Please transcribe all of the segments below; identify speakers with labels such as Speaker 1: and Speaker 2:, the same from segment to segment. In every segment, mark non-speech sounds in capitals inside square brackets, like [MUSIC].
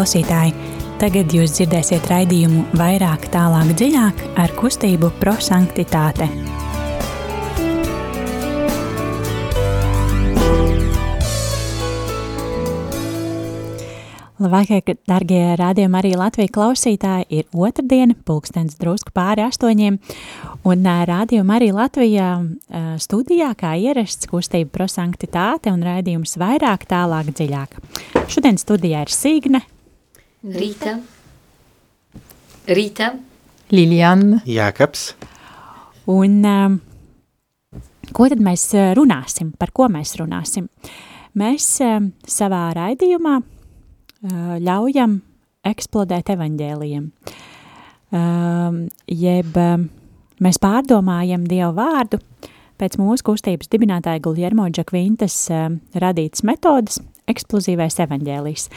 Speaker 1: klausītāji! Tagad jūs dzirdēsiet raidījumu vairāk, tālāk, dziļāk ar kustību prosanktitāte. Labvakar, darbie rādījumi, arī Latvijas klausītāji. Ir otrdiena, pulkstenis drusku pāri astoņiem. Un rādījumi arī Latvijā studijā, kā ierasts, kustība prosanktitāte un raidījums vairāk, tālāk, dziļāk. Šodien studijā ir Signe,
Speaker 2: Rīta, Rīta,
Speaker 3: Liliana,
Speaker 4: Jākaps.
Speaker 1: Un ko tad mēs runāsim? Par ko mēs runāsim? Mēs savā raidījumā ļaujam eksplodēt evaņģēliem. Jeb mēs pārdomājam Dievu vārdu pēc mūsu kustības dibinātāja Guljermo Džakvintas radītas metodas eksplozīvais evaņģēlijs.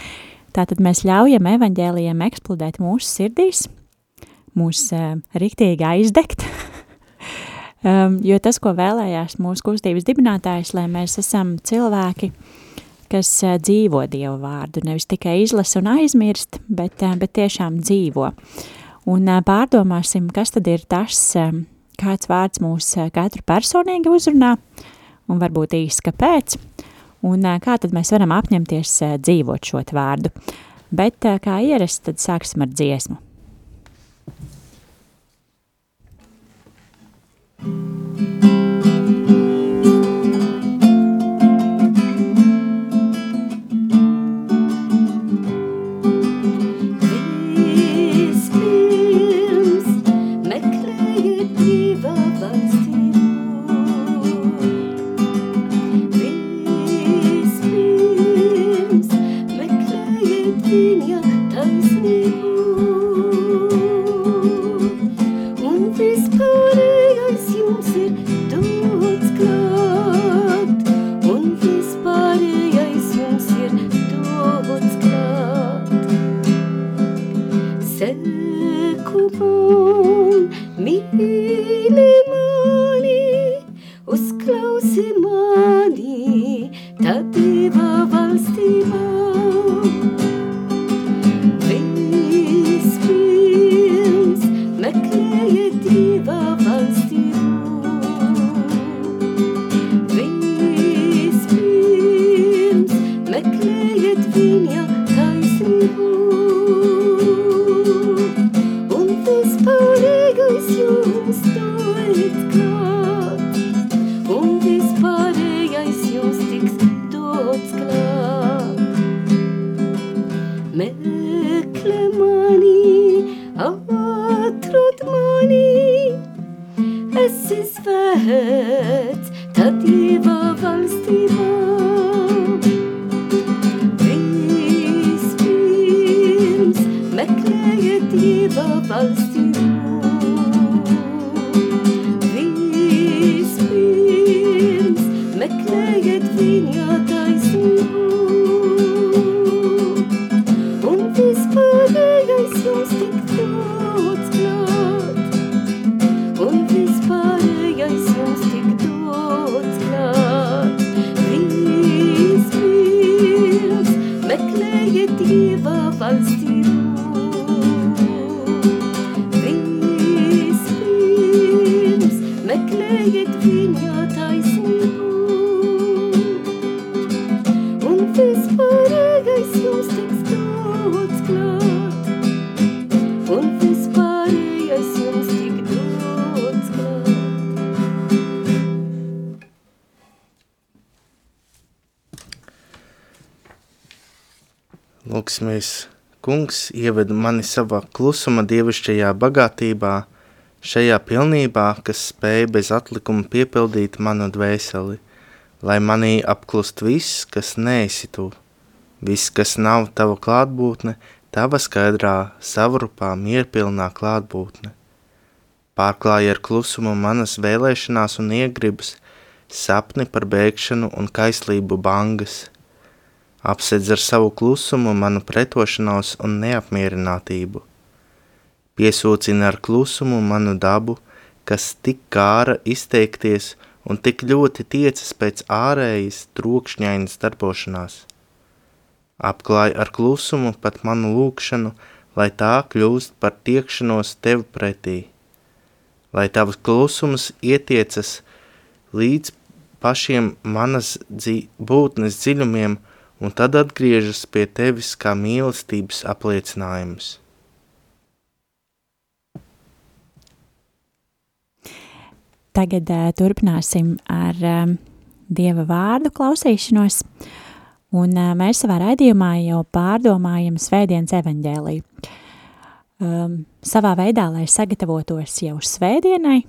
Speaker 1: Tātad mēs ļaujam evaņģēlijiem eksplodēt mūsu sirdīs, mūs riktīgi aizdegt, [LAUGHS] jo tas, ko vēlējās mūsu kustības dibinātājs, lai mēs esam cilvēki, kas dzīvo Dievu vārdu, nevis tikai izlasa un aizmirst, bet, bet tiešām dzīvo. Un pārdomāsim, kas tad ir tas, kāds vārds mūs katru personīgi uzrunā, un varbūt īsti kāpēc, un kā tad mēs varam apņemties dzīvot šo vārdu. Bet kā ierasts, tad sāksim ar dziesmu. mnie daj z nim. svēts, tad Dieva valstībā. Vispirms meklējiet Dieva valstībā.
Speaker 4: Lūksimies, kungs, ieved mani savā klusuma dievišķajā bagātībā, šajā pilnībā, kas spēj bez atlikuma piepildīt manu dvēseli, lai manī apklust viss, kas neesi tu, viss, kas nav tava klātbūtne, tava skaidrā, savrupā, mierpilnā klātbūtne. Pārklāja ar klusumu manas vēlēšanās un iegribas, sapni par bēgšanu un kaislību bangas – apsedz ar savu klusumu manu pretošanos un neapmierinātību. Piesūcina ar klusumu manu dabu, kas tik kāra izteikties un tik ļoti tiecas pēc ārējas trokšņainas darbošanās. Apklāj ar klusumu pat manu lūkšanu, lai tā kļūst par tiekšanos tev pretī. Lai tavs klusums ietiecas līdz pašiem manas dzī, būtnes dziļumiem un tad atgriežas pie tevis kā mīlestības apliecinājums.
Speaker 5: Tagad uh, turpināsim ar um, Dieva vārdu klausīšanos, un uh, mēs savā raidījumā jau pārdomājam svētdienas evaņģēliju. Um, savā veidā, lai sagatavotos jau svētdienai,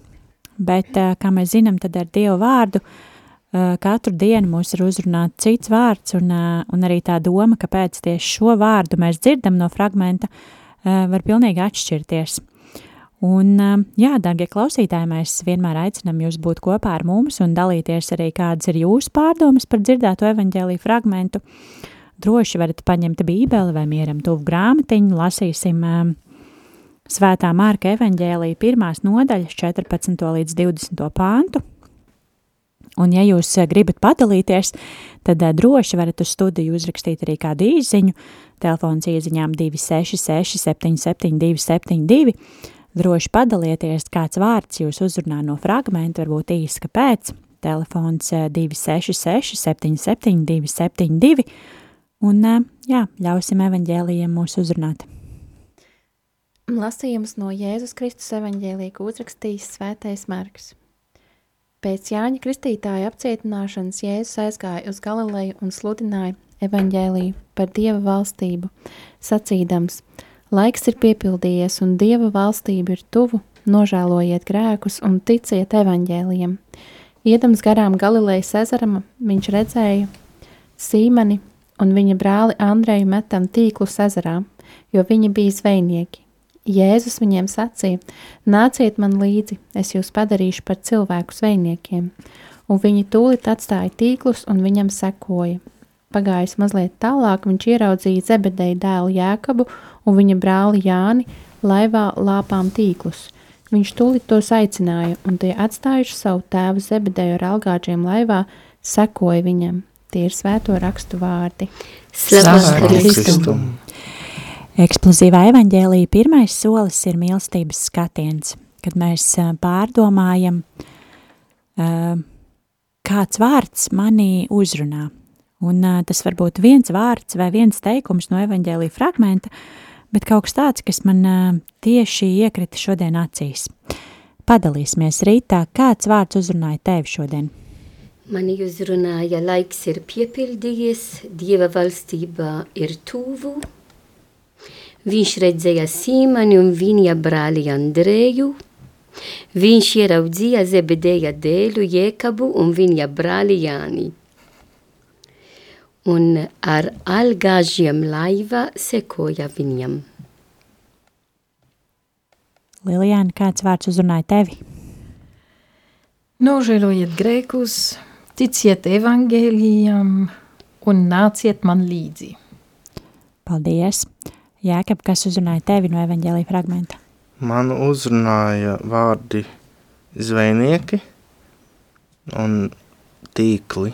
Speaker 5: bet, uh, kā mēs zinām, tad ar Dievu vārdu uh, katru dienu mūs ir uzrunāts cits vārds, un, uh, un arī tā doma, kāpēc tieši šo vārdu mēs dzirdam no fragmenta, uh, var pilnīgi atšķirties. Un, jā, darbie klausītāji, mēs vienmēr aicinām jūs būt kopā ar mums un dalīties arī, kādas ir jūsu pārdomas par dzirdēto evaņģēlīju fragmentu. Droši varat paņemt bībeli vai mieram tuvu grāmatiņu, lasīsim Svētā Mārka evaņģēlīja pirmās nodaļas 14. līdz 20. pāntu. Un, ja jūs uh, gribat padalīties, tad uh, droši varat uz studiju uzrakstīt arī kādu īziņu. Telefons ieziņām 266 772 72 Droši padalieties, kāds vārds jūs uzrunā no fragmenta, varbūt īsi, kāpēc. Telefons 266 77 272 un eh, jā, ļausim evaņģēlijiem mūs uzrunāt.
Speaker 6: Lasījums no Jēzus Kristus evaņģēlija, ko uzrakstījis svētais Marks. Pēc Jāņa Kristītāja apcietināšanas Jēzus aizgāja uz Galileju un sludināja evaņģēliju par Dieva valstību, sacīdams – Laiks ir piepildījies, un Dieva valstība ir tuvu, nožēlojiet grēkus un ticiet evaņģēliem. Iedams garām Galilejas ezeram, viņš redzēja Sīmani un viņa brāli Andreju metam tīklus ezerā, jo viņi bija zvejnieki. Jēzus viņiem sacīja: Nāciet man līdzi, es jūs padarīšu par cilvēku zvejniekiem. Un viņi tūlīt atstāja tīklus un viņam sekoja. Pagājis mazliet tālāk, viņš ieraudzīja Zebedeja dēlu Jēkabu un viņa brāli Jāni laivā lāpām tīklus. Viņš tūlīt tos aicināja, un tie atstājuši savu tēvu Zebedeju ar algāčiem laivā, sekoja viņam. Tie ir svēto rakstu vārdi.
Speaker 5: Slavēts Kristum! Eksplozīvā evaņģēlīja pirmais solis ir mīlestības skatiens, kad mēs pārdomājam, kāds vārds manī uzrunā. Un tas var būt viens vārds vai viens teikums no evaņģēlīja fragmenta, bet kaut kas tāds, kas man tieši iekrita šodien acīs. Padalīsimies rītā, kāds vārds uzrunāja tevi šodien?
Speaker 1: Mani uzrunāja laiks ir piepildījies, Dieva valstība ir tuvu. Viņš redzēja Sīmani un viņa brāli Andreju. Viņš ieraudzīja Zebedeja dēlu Jēkabu un viņa brāli Jāni un ar algāžiem laiva sekoja viņam.
Speaker 5: Lilijāna, kāds vārds uzrunāja tevi?
Speaker 3: Nožēlojiet grēkus, ticiet evangēlijam un nāciet man līdzi.
Speaker 5: Paldies! Jēkab, kas uzrunāja tevi no evaņģēlija fragmenta?
Speaker 4: Man uzrunāja vārdi zvejnieki un tīkli,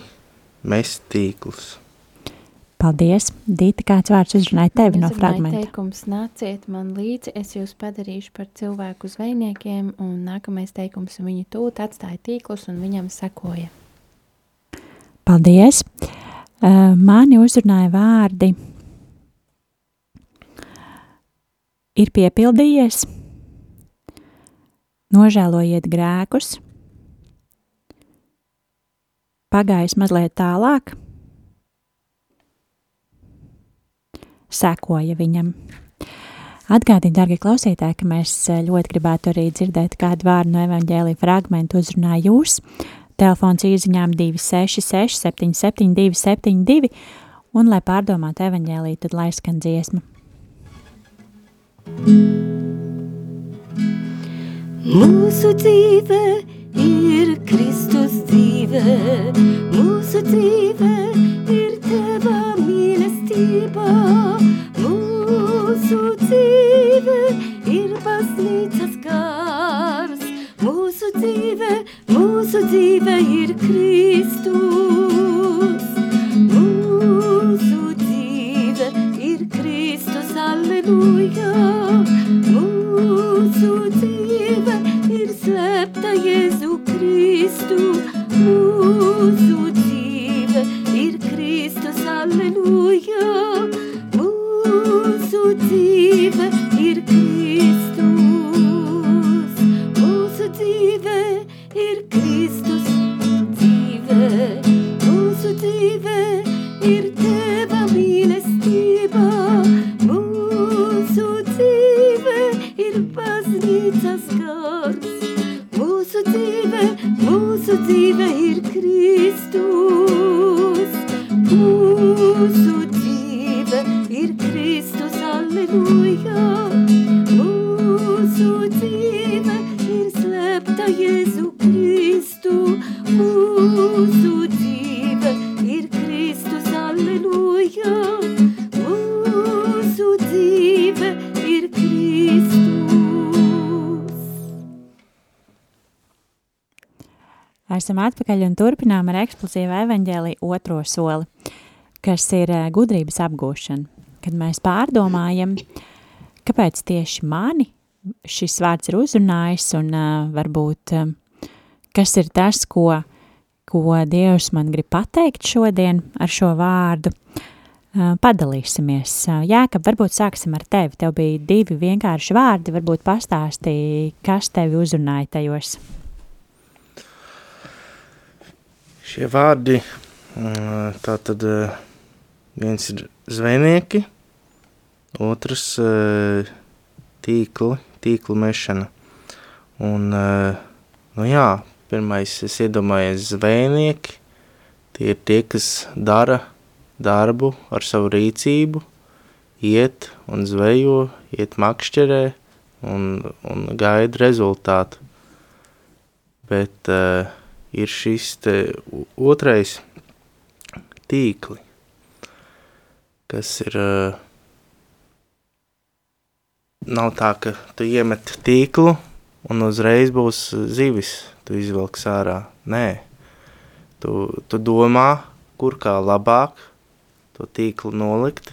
Speaker 4: mest tīklus.
Speaker 5: Paldies! Dīta, kāds vārds uzrunāja tevi no fragmenta?
Speaker 6: teikums nāciet man līdzi, es jūs padarīšu par cilvēku zvejniekiem, un nākamais teikums viņu tūt atstāja tīklus un viņam sekoja.
Speaker 5: Paldies! Mani uzrunāja vārdi ir piepildījies, nožēlojiet grēkus, pagājis mazliet tālāk – sekoja viņam. Atgādini, darbie klausītāji, ka mēs eh, ļoti gribētu arī dzirdēt kādu vārdu no evaņģēlīja fragmentu uzrunā jūs. Telefons īziņām 266 772 72 un, lai pārdomātu evaņģēlīju, tad lai skan dziesma.
Speaker 1: Mūsu dzīve ir Kristus dzīve, mūsu dzīve ir Teva mīlestība. Mūsu dzīve ir baznīcas gars, mūsu dzīve, mūsu dzīve ir Kristus.
Speaker 7: Alleluja. Mūsu dzīve ir Kristus.
Speaker 5: Esam atpakaļ un turpinām ar eksplozīvu evaņģēliju otro soli, kas ir eh, gudrības apgūšana. Kad mēs pārdomājam, kāpēc tieši mani šis vārds ir uzrunājis un uh, varbūt um, kas ir tas, ko, ko Dievs man grib pateikt šodien ar šo vārdu, padalīsimies. Ka varbūt sāksim ar tevi. Tev bija divi vienkārši vārdi, varbūt pastāstīja, kas tevi uzrunāja tajos.
Speaker 4: Šie vārdi, tā tad viens ir zvejnieki, otrs tīkli, tīklu mešana. Un, nu jā, pirmais es iedomājos zvejnieki, tie ir tie, kas dara darbu ar savu rīcību, iet un zvejo, iet makšķerē un, un gaida rezultātu. Bet uh, ir šis te otrais tīkli, kas ir, uh, nav tā, ka tu iemet tīklu un uzreiz būs zivis, tu izvelks ārā. Nē, tu, tu domā, kur kā labāk to tīklu nolikt,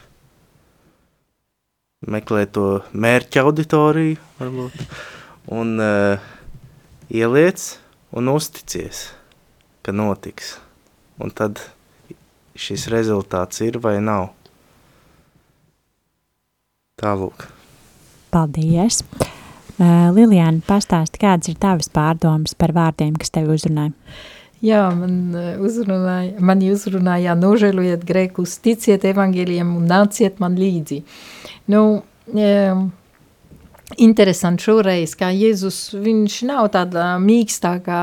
Speaker 4: meklē to mērķa auditoriju, varbūt, un uh, ieliec un uzticies, ka notiks. Un tad šis rezultāts ir vai nav. Tālūk.
Speaker 5: Paldies! Uh, Lilijāna, pastāsti, kādas ir tavas pārdomas par vārdiem, kas tevi uzrunāja?
Speaker 3: Jā, man eh, uzrunāja, mani uzrunāja, nožēlojiet grēkus, ticiet evaņģēliem un nāciet man līdzi. Nu, um, interesanti šoreiz, kā Jēzus, viņš nav tādā mīkstākā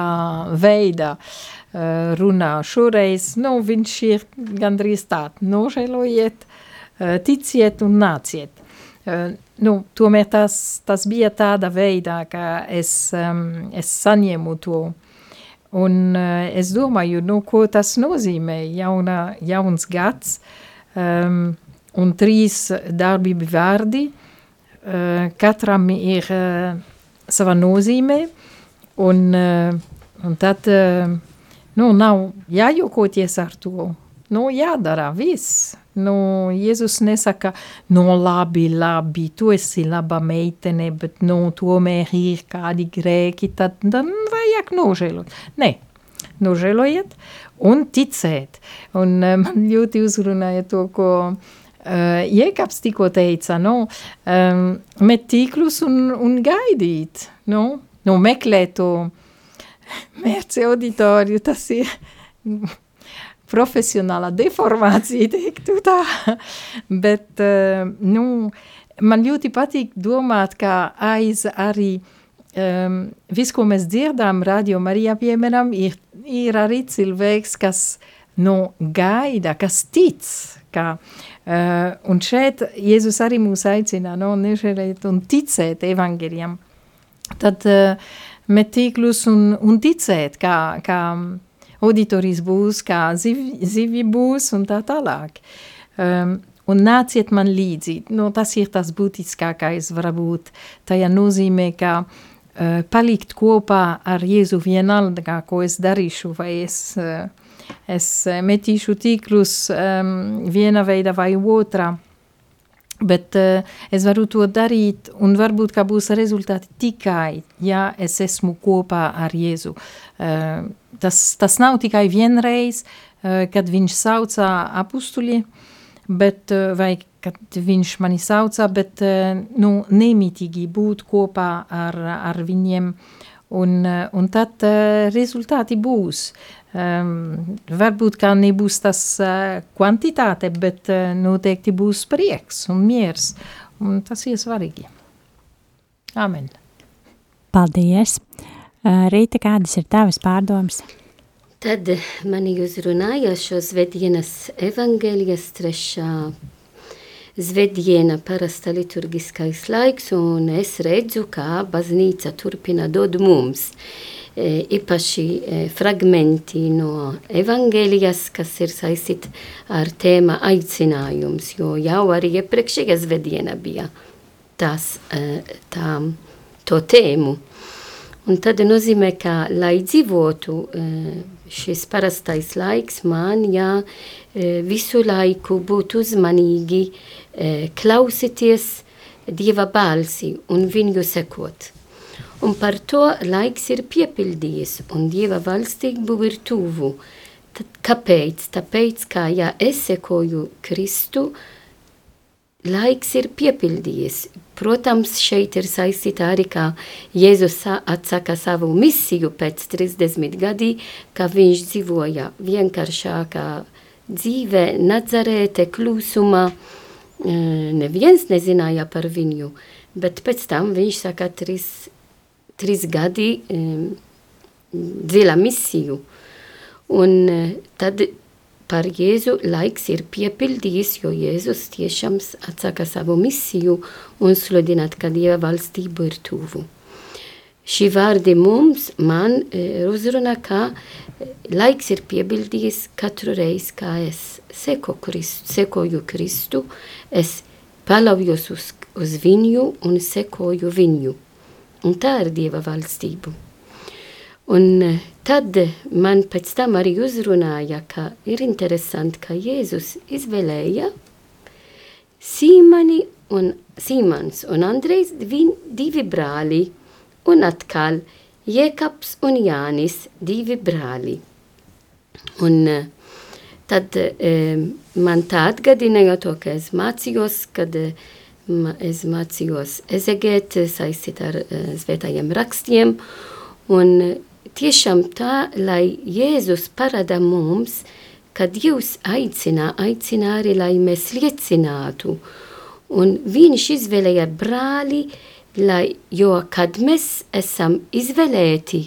Speaker 3: veidā uh, runā. Šoreiz, nu, viņš ir gandrīz tā, nožēlojiet, ticiet un nāciet. Nu, tomēr tas, tas bija tāda veidā, ka es, um, es saņēmu to Un uh, es domāju, nu, ko tas nozīmē jauna, jauns gads um, un trīs darbību vārdi. Uh, katram ir uh, sava nozīme un, uh, un tad uh, nu, nav jājokoties ar to. Nu, jādara viss. Nu, Jēzus nesaka, no labi, labi, tu esi laba meitene, bet nu, tomēr ir kādi grēki, tad, tad vajag nožēlot. Nē, nožēlojiet un ticēt. Un uh, man ļoti uzrunāja to, ko uh, Jēkabs tikko teica, nu, um, met tīklus un, un gaidīt, nu, nu meklēt to [LAUGHS] mērķi auditoriju, tas ir profesionāla deformācija, [LAUGHS] teiktu tā. Bet, uh, nu, man ļoti patīk domāt, ka aiz arī um, viss, ko mēs dzirdām, radio Marijā, piemēram, ir, ir arī cilvēks, kas nu, gaida, kas tic, ka, uh, un šeit Jēzus arī mūs aicina, nu, nežēlēt un ticēt evangeļiem. Tad uh, met tīklus un, un ticēt, kā, kā auditorijas būs, kā zivi, zivi būs un tā tālāk. Um, un nāciet man līdzi. Nu, tas ir tas būtiskākais varbūt. Tajā nozīmē, ka uh, palikt kopā ar Jēzu vienalga, ko es darīšu, vai es, uh, es metīšu tīklus um, viena veida vai otrā. Bet uh, es varu to darīt, un varbūt būs rezultāti tikai, ja es esmu kopā ar Jēzu. Uh, tas, tas nav tikai vienreiz, uh, kad viņš sauca apustuļi, bet, uh, vai kad viņš mani sauca, bet uh, nu, nemitīgi būt kopā ar, ar viņiem, uh, un tad uh, rezultāti būs. Um, varbūt kā nebūs tas uh, kvantitāte, bet uh, noteikti būs prieks un miers, un tas ir svarīgi. Amen.
Speaker 5: Paldies! Rīta, kādas ir tavas pārdomas?
Speaker 1: Tad mani uzrunāja šo svētdienas evaņģēlijas trešā svētdiena parasta liturgiskais laiks, un es redzu, kā baznīca turpina dod mums īpaši fragmenti no evangēlijas, kas ir saistīti ar tēma aicinājums, jo jau arī iepriekšējā svētdiena bija tās, tā, to tēmu. Un tad nozīmē, ka, lai dzīvotu šis parastais laiks, man jā, visu laiku būt uzmanīgi, klausīties Dieva balsi un viņu sekot. Un par to laiks ir piepildījis, un Dieva valstību ir tuvu. Tad kāpēc? Tāpēc, ka ja es sekoju Kristu, laiks ir piepildījies. Protams, šeit ir saistīta arī, kā Jēzus atsaka savu misiju pēc 30 gadi, ka viņš dzīvoja vienkāršākā dzīve, Nazarēte, klusumā. Neviens nezināja par viņu, bet pēc tam viņš saka trīs trīs gadi dziļa misiju. Un tad par Jēzu laiks ir piepildījis, jo Jēzus tiešām atsaka savu misiju un sludināt, ka Dieva valstība ir tuvu. Šī vārdi mums, man uh, uzrunā, ka laiks ir piepildījis katru reizi, kā es seko Kristu, sekoju Kristu, es paļaujos uz, uz viņu un sekoju viņu. Un tā ir Dieva valstība. Un eh, tad man pēc tam arī uzrunāja, ka ir interesanti, ka Jēzus izvēlēja Sīmani un Sīmans un Andrejs divi brāli un atkal Jēkabs un Jānis divi brāli. Un eh, tad eh, man tā atgadināja to, ka es mācījos, kad eh, es mācījos ezegēt saistīt ar svētājiem rakstiem, un tiešām tā, lai Jēzus parāda mums, ka Dievs aicina, aicina arī, lai mēs liecinātu, un viņš izvēlēja brāli, lai, jo kad mēs esam izvēlēti,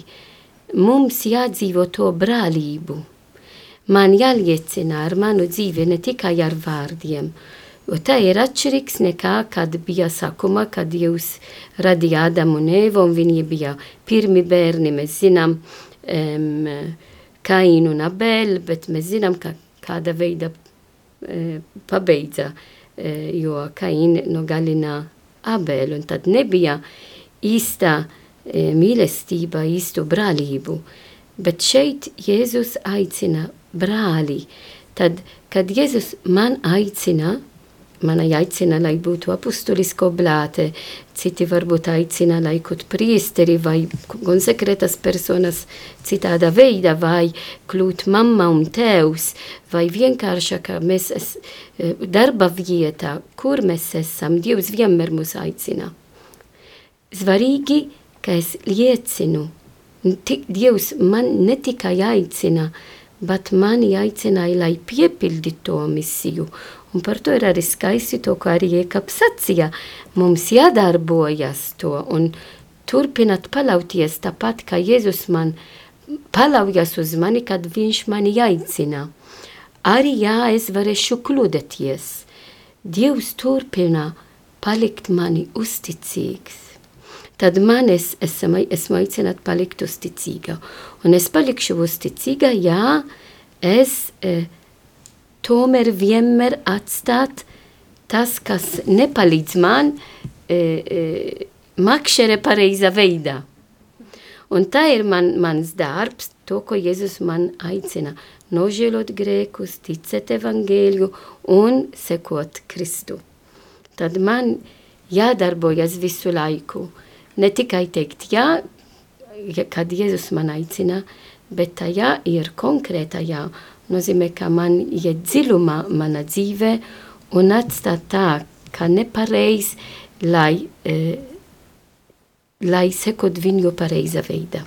Speaker 1: mums jādzīvo to brālību. Man jāliecina ar manu dzīvi ne tikai ar vārdiem, Jo tā ir atšķirīgs nekā, kad bija sākumā, kad Dievs radīja Ādamu un Evu, un viņi bija pirmi bērni, mēs zinām, um, Kainu un Abeli, bet mēs zinām, ka kāda veida uh, pabeidza, uh, jo Kain nogalina Abeli, un tad nebija īsta uh, mīlestība, īstu brālību. Bet šeit Jēzus aicina brāli. Tad, kad Jēzus man aicina, Mani aicina, lai būtu apustulisko blāte, citi varbūt aicina, lai kaut priesteri vai konsekretas personas citāda veida, vai kļūt mamma un tēvs, vai vienkārši, ka mēs es, e, darba vietā, kur mēs esam, Dievs vienmēr mūs aicina. Svarīgi, ka es liecinu, Dievs man ne tikai aicina, bet mani aicināja, lai piepildītu to misiju Un par to ir arī skaisti to, ko arī Iekabs sacīja. Mums jādarbojas to un turpināt paļauties tāpat, kā Jēzus man paļaujas uz mani, kad viņš mani aicina. Arī jā, es varēšu kļūdēties. Dievs turpina palikt mani uzticīgs. Tad man es esmu, esmu aicināta palikt uzticīga. Un es palikšu uzticīga, jā, es... Eh, tomēr vienmēr atstāt tas, kas nepalīdz man e, e, makšķere pareiza veidā. Un tā ir man, mans darbs, to, ko Jēzus man aicina. Nožēlot grēkus, ticēt evangēliju un sekot Kristu. tad man jādarbojas visu laiku. Ne tikai teikt jā, kad Jēzus man aicina, bet tajā ir konkrētajā. Nozīmē, ka man iet dziļumā mana dzīve un atstāt tā, ka nepareiz, lai, eh, lai sekot viņu pareiza veidā.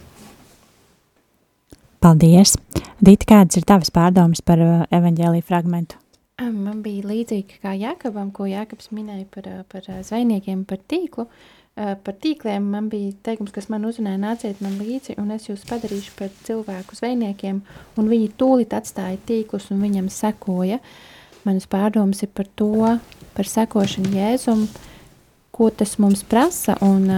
Speaker 5: Paldies! Dita, kādas ir tavas pārdomas par uh, evaņģēlīju fragmentu?
Speaker 6: Man bija līdzīgi kā Jākabam, ko Jākabs minēja par, par zvejniekiem, par tīklu. Par tīkliem man bija teikums, kas man uzrunāja, nāciet man līdzi, un es jūs padarīšu par cilvēku zvejniekiem, un viņi tūlīt atstāja tīklus, un viņam sekoja. Manas pārdomas ir par to, par sekošanu Jēzum, ko tas mums prasa, un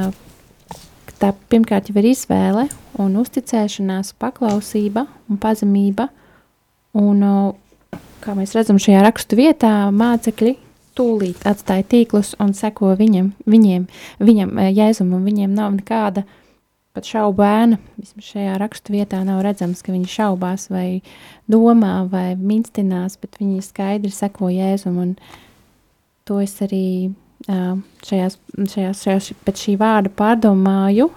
Speaker 6: tā pirmkārt jau ir izvēle, un uzticēšanās, paklausība un pazemība, un kā mēs redzam šajā rakstu vietā, mācekļi tūlīt atstāja tīklus un seko viņam, viņiem, viņam eh, Jēzum, un viņiem nav nekāda pat šaubu ēna. Vismaz šajā rakstu vietā nav redzams, ka viņi šaubās vai domā vai minstinās, bet viņi skaidri seko Jēzum, un to es arī šajās, šajās, šajās, pēc šī vārda pārdomāju,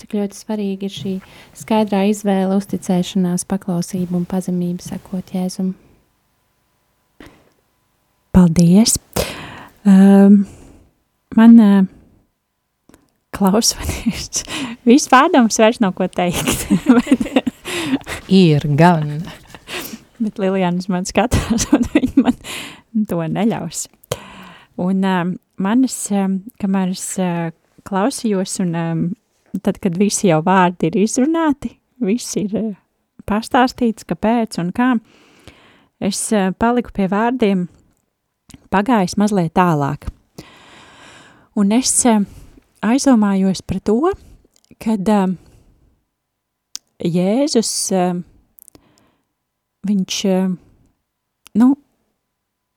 Speaker 6: cik ļoti svarīgi ir šī skaidrā izvēle, uzticēšanās, paklausība un pazemība sekot Jēzumam.
Speaker 5: Paldies! Um, man uh, klausās, [LAUGHS] viss pārdoms vairs nav ko teikt. [LAUGHS]
Speaker 3: ir gan.
Speaker 5: Bet Lilijānas man skatās, [LAUGHS] un viņa man to neļaus. Un um, manas, um, kamēr es uh, klausījos, un um, tad, kad visi jau vārdi ir izrunāti, viss ir uh, pastāstīts, kāpēc un kā, es uh, paliku pie vārdiem – pagājis mazliet tālāk. Un es eh, aizdomājos par to, kad uh, Jēzus, uh, viņš, nu,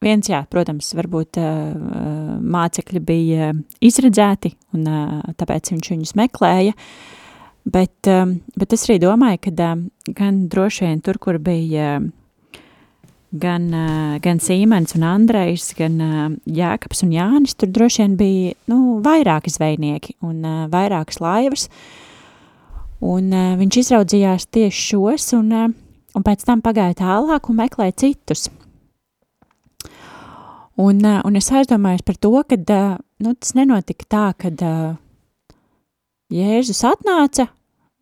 Speaker 5: viens, jā, protams, varbūt mācekļi bija izredzēti, un tāpēc viņš viņus meklēja, bet, bet es arī domāju, ka gan droši vien tur, kur bija gan, gan Sīmens un Andrejs, gan Jēkabs un Jānis, tur droši vien bija nu, vairāki zvejnieki un vairākas laivas, un viņš izraudzījās tieši šos, un, un pēc tam pagāja tālāk un meklēja citus. Un, un es aizdomājos par to, ka nu, tas nenotika tā, ka Jēzus atnāca,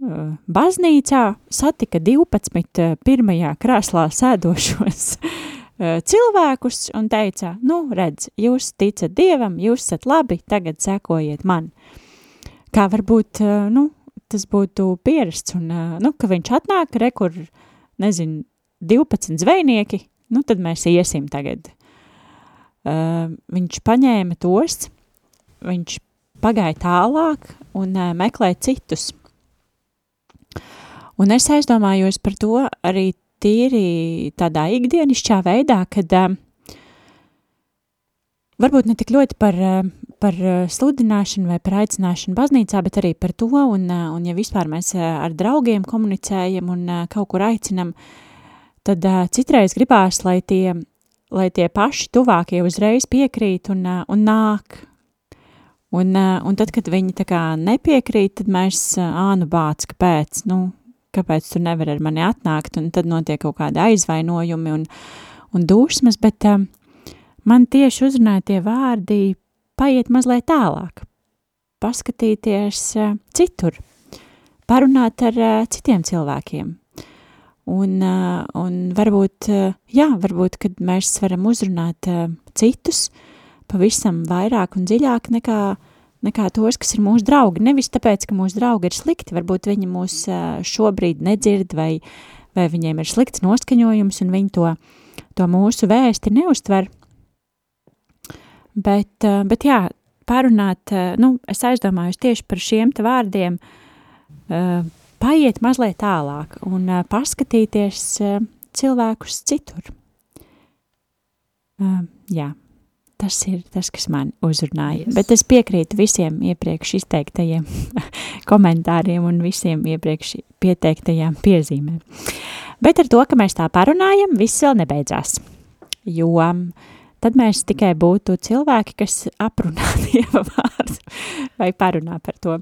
Speaker 5: baznīcā satika 12 eh, pirmajā krēslā sēdošos [LAUGHS] eh, cilvēkus un teica, nu, redz, jūs ticat Dievam, jūs esat labi, tagad sekojiet man. Kā varbūt, nu, tas būtu pierasts un, nu, ka viņš atnāk, re, kur, nezinu, 12 zvejnieki, nu, tad mēs iesim tagad. Uh, viņš paņēma tos, viņš pagāja tālāk un uh, meklēja citus. Un es aizdomājos par to arī tīri tādā ikdienišķā veidā, kad uh, varbūt ne tik ļoti par, uh, par sludināšanu vai par aicināšanu baznīcā, bet arī par to, un, un ja vispār mēs ar draugiem komunicējam un kaut kur aicinam, tad citreiz gribās, lai tie, lai tie paši tuvākie uzreiz piekrīt un, un nāk. Un, uh, un tad, kad viņi tā kā nepiekrīt, tad mēs ānu bāc, kāpēc, nu, kāpēc tu nevari ar mani atnākt, un tad notiek kaut kādi aizvainojumi un, un dūšmas, bet um, man tieši uzrunāja tie vārdi paiet mazliet tālāk, paskatīties uh, citur, parunāt ar uh, citiem cilvēkiem. Un, uh, un varbūt, uh, jā, varbūt, kad mēs varam uzrunāt uh, citus pavisam vairāk un dziļāk nekā nekā tos, kas ir mūsu draugi. Nevis tāpēc, ka mūsu draugi ir slikti, varbūt viņi mūs šobrīd nedzird vai, vai viņiem ir slikts noskaņojums un viņi to, to mūsu vēsti neuztver. Bet, bet jā, parunāt, nu, es aizdomājos tieši par šiem te vārdiem, paiet mazliet tālāk un paskatīties cilvēkus citur. Jā. Tas ir tas, kas man uzrunāja. Yes. Bet es piekrītu visiem iepriekš izteiktajiem [LAUGHS] komentāriem un visiem iepriekš pieteiktajām piezīmēm. Bet ar to, ka mēs tā parunājam, viss vēl nebeidzās. Jo tad mēs tikai būtu cilvēki, kas aprunā [LAUGHS] Dieva vārdu vai parunā par to.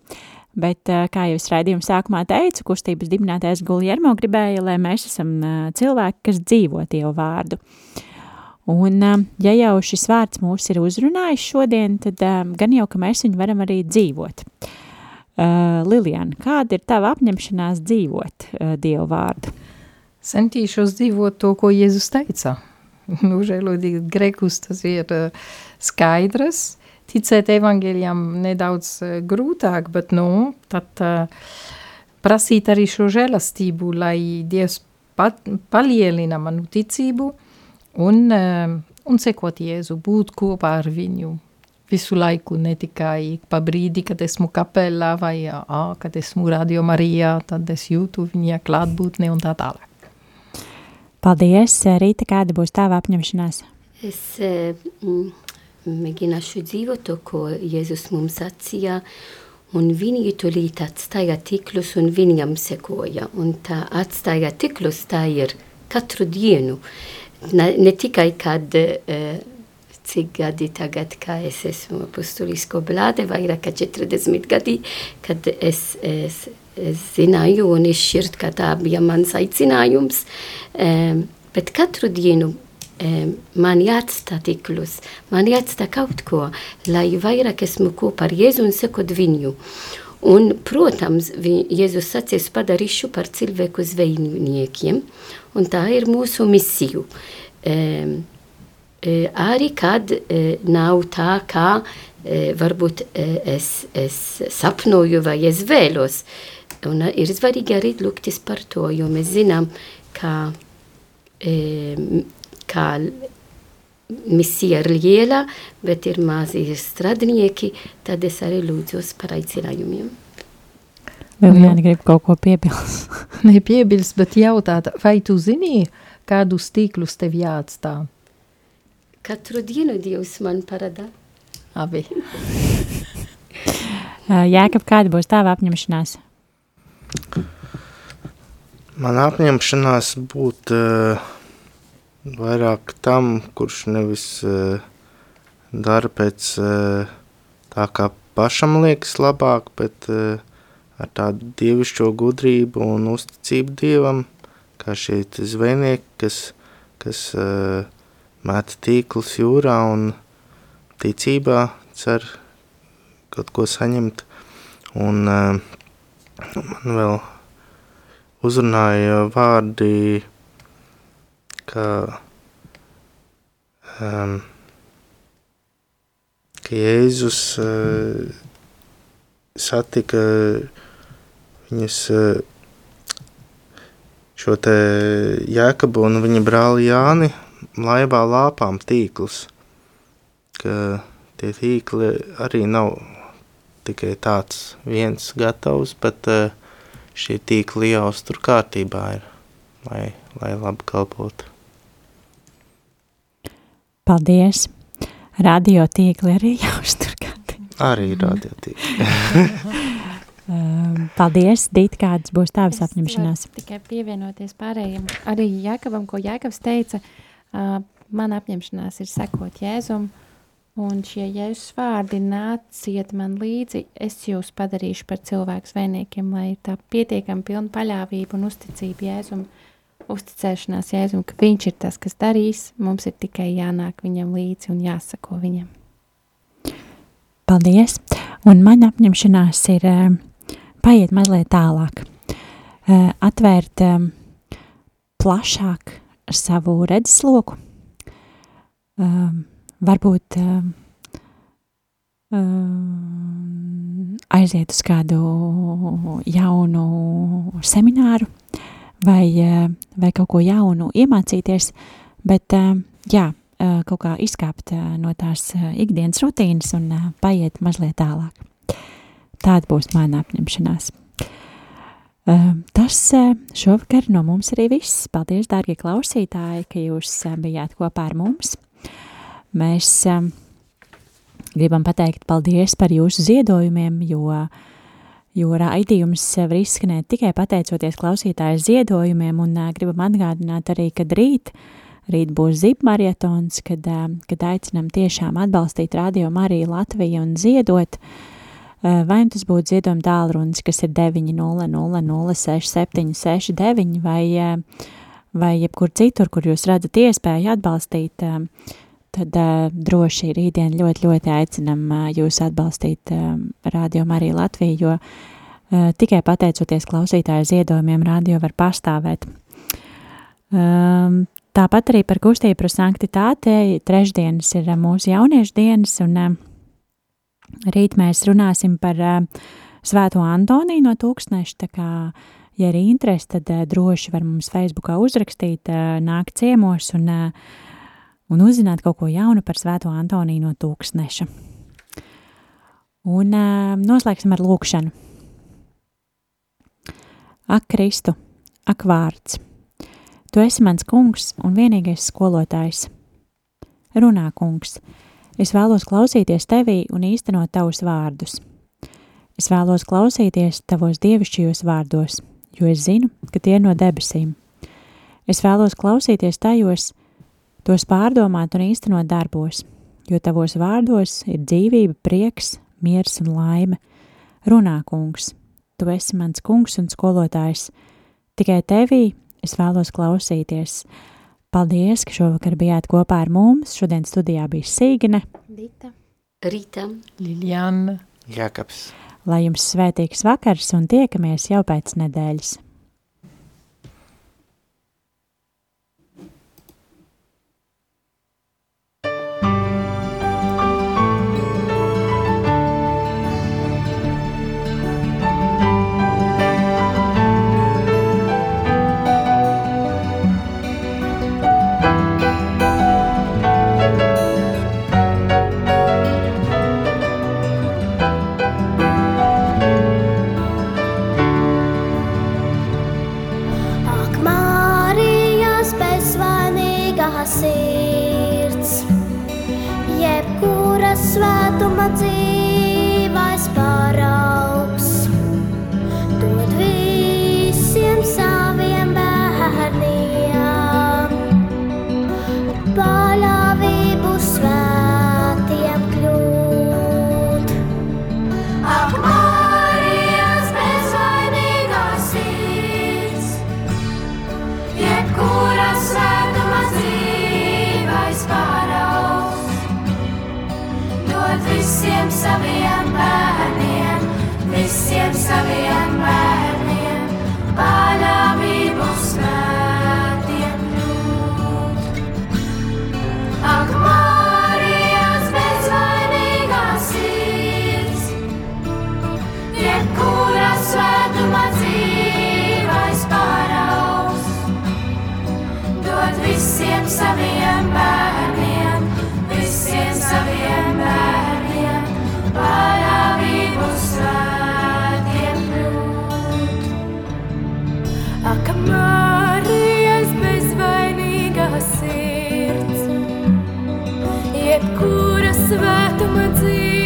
Speaker 5: Bet, kā jau es raidījuma sākumā teicu, kustības dibinātais Guljermo gribēja, lai mēs esam cilvēki, kas dzīvo Dievu vārdu. Un, ja jau šis vārds mūs ir uzrunājis šodien, tad gan jau, ka mēs viņu varam arī dzīvot. Uh, Lilian, kāda ir tava apņemšanās dzīvot uh, Dievu vārdu?
Speaker 3: Centīšos dzīvot to, ko Jēzus teica. [LAUGHS] Nu, žēlodīgi grekus tas ir uh, skaidrs, ticēt evaņģēlijam nedaudz uh, grūtāk, bet, nu, tad uh, prasīt arī šo žēlastību, lai Dievs pat, palielina manu ticību uh, un sekot Jēzu, būt kopā ar viņu visu laiku, ne tikai pa brīdi, kad esmu kapelā vai ā, kad esmu radio Marijā, tad es jūtu viņa klātbūtni un tā tālāk.
Speaker 5: Paldies, Rīta, kāda būs tava apņemšanās?
Speaker 1: Es mm, mēģināšu dzīvot to, ko Jēzus mums sacīja, un viņi tūlīt atstāja tiklus un viņam sekoja. Un tā atstāja tiklus, tā ir katru dienu. Ne, ne tikai, kad uh, cik gadi tagad, kā es esmu apustulisko blāde, vairāk kā 40 gadi, kad es, es, es zināju un izšķirt, ka tā bija mans aicinājums. Um, bet katru dienu um, man jāatstā tiklus, man jāatstā kaut ko, lai vairāk esmu kopā ar Jēzu un sekot viņu. Un, protams, vi, Jēzus sacīs padarīšu par cilvēku zvejniekiem, un tā ir mūsu misiju. Um, arī kad nav tā, kā varbūt es, es sapnoju vai es vēlos. Un ir svarīgi arī lūgtis par to, jo mēs zinām, ka, ka misija ir liela, bet ir mazi strādnieki, tad es arī lūdzos par aicinājumiem.
Speaker 5: Vēl viena nu. grib kaut ko piebilst. [LAUGHS]
Speaker 3: Nepiebilst, bet jautāt, vai tu zini, kādus tīklus tev jāatstāv?
Speaker 1: Katru dienu Dievs man parāda.
Speaker 3: Abi. [LAUGHS]
Speaker 5: Jēkab, kāda būs tava apņemšanās?
Speaker 4: Man apņemšanās būt uh, vairāk tam, kurš nevis uh, dara pēc uh, tā, kā pašam liekas labāk, bet uh, ar tādu dievišķo gudrību un uzticību Dievam, kā šie zvejnieki, kas, kas uh, met tīklus jūrā un ticībā cer kaut ko saņemt. Un uh, man vēl uzrunāja vārdi, ka, um, ka Jēzus uh, satika viņas uh, šo te Jēkabu un viņa brāli Jāni laivā lāpām tīklus, ka tie tīkli arī nav tikai tāds viens gatavs, bet uh, šie tīkli jāuztur kārtībā ir, lai, lai labi kalpotu.
Speaker 5: Paldies! Radio tīkli arī jāuztur kārtībā.
Speaker 4: Arī radio tīkli. [LAUGHS]
Speaker 5: Paldies, Dīt, kādas būs tavas apņemšanās?
Speaker 6: Tikai pievienoties pārējiem. Arī Jēkabam, ko Jēkabs teica, uh, Uh, man apņemšanās ir sekot Jēzum, un šie Jēzus vārdi nāciet man līdzi, es jūs padarīšu par cilvēku zvejniekiem, lai tā pietiekami pilna paļāvība un uzticība Jēzum, uzticēšanās Jēzum, ka viņš ir tas, kas darīs, mums ir tikai jānāk viņam līdzi un jāsako viņam.
Speaker 5: Paldies! Un man apņemšanās ir uh, paiet mazliet tālāk, uh, atvērt um, plašāk savu redzesloku, varbūt aiziet uz kādu jaunu semināru uh, vai kaut ko jaunu iemācīties, bet um, jā, uh, kaut kā izkāpt uh, no tās ikdienas rutīnas un paiet mazliet tālāk. Tāda būs mana apņemšanās. Tas eh, šovakar no mums arī viss. Paldies, dārgie klausītāji, ka jūs eh, bijāt kopā ar mums. Mēs gribam pateikt paldies par jūsu ziedojumiem, jo, jo raidījums var izskanēt tikai pateicoties klausītāju ziedojumiem, un gribam atgādināt arī, ka rīt rīt būs zipmarietons, kad, kad aicinam tiešām atbalstīt Radio Mariju Latviju un ziedot, vai nu tas būtu ziedojuma tālrunis, kas ir 900-06-769, vai, vai jebkur citur, kur jūs redzat iespēju atbalstīt, tad droši rītdien ļoti, ļoti aicinam jūs atbalstīt Radio Mariju Latviju, jo tikai pateicoties klausītāju ziedojumiem radio var pastāvēt. Um, tāpat arī par kustību par sanktitāti. Trešdienas ir mūsu jauniešu dienas, un uh, rīt mēs runāsim par uh, Svēto Antoniju no tūkstneša. Tā kā, ja ir interesi, tad uh, droši var mums Facebookā uzrakstīt, uh, nākt ciemos un, uh, un uzzināt kaut ko jaunu par Svēto Antoniju no tūkstneša. Un uh, noslēgsim ar lūkšanu. Ak, Kristu, ak, vārds! Tu esi mans kungs un vienīgais skolotājs. Runā, kungs, es vēlos klausīties tevī un īstenot tavus vārdus. Es vēlos klausīties tavos dievišķajos vārdos, jo es zinu, ka tie ir no debesīm. Es vēlos klausīties tajos, tos pārdomāt un īstenot darbos, jo tavos vārdos ir dzīvība, prieks, miers un laime. Runā, kungs, tu esi mans kungs un skolotājs, tikai tevī es vēlos klausīties. Paldies, ka šovakar bijāt kopā ar mums. Šodien studijā bija Sīgane,
Speaker 6: Dita,
Speaker 1: Rīta,
Speaker 3: Liljana.
Speaker 4: Jākaps.
Speaker 5: lai jums svētīgs vakars un tiekamies jau pēc nedēļas.
Speaker 8: Jebkura svētuma dzīvais saviem bērniem, visiem saviem svētuma dzīvais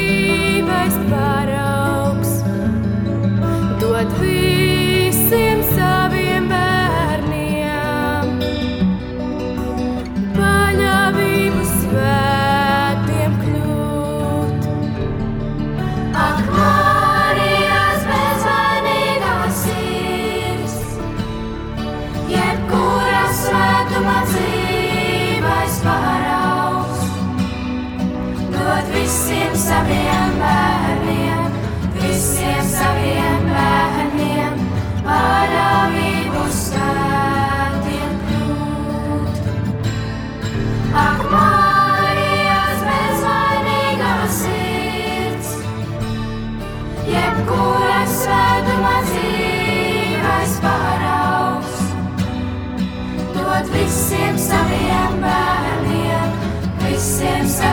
Speaker 8: visiem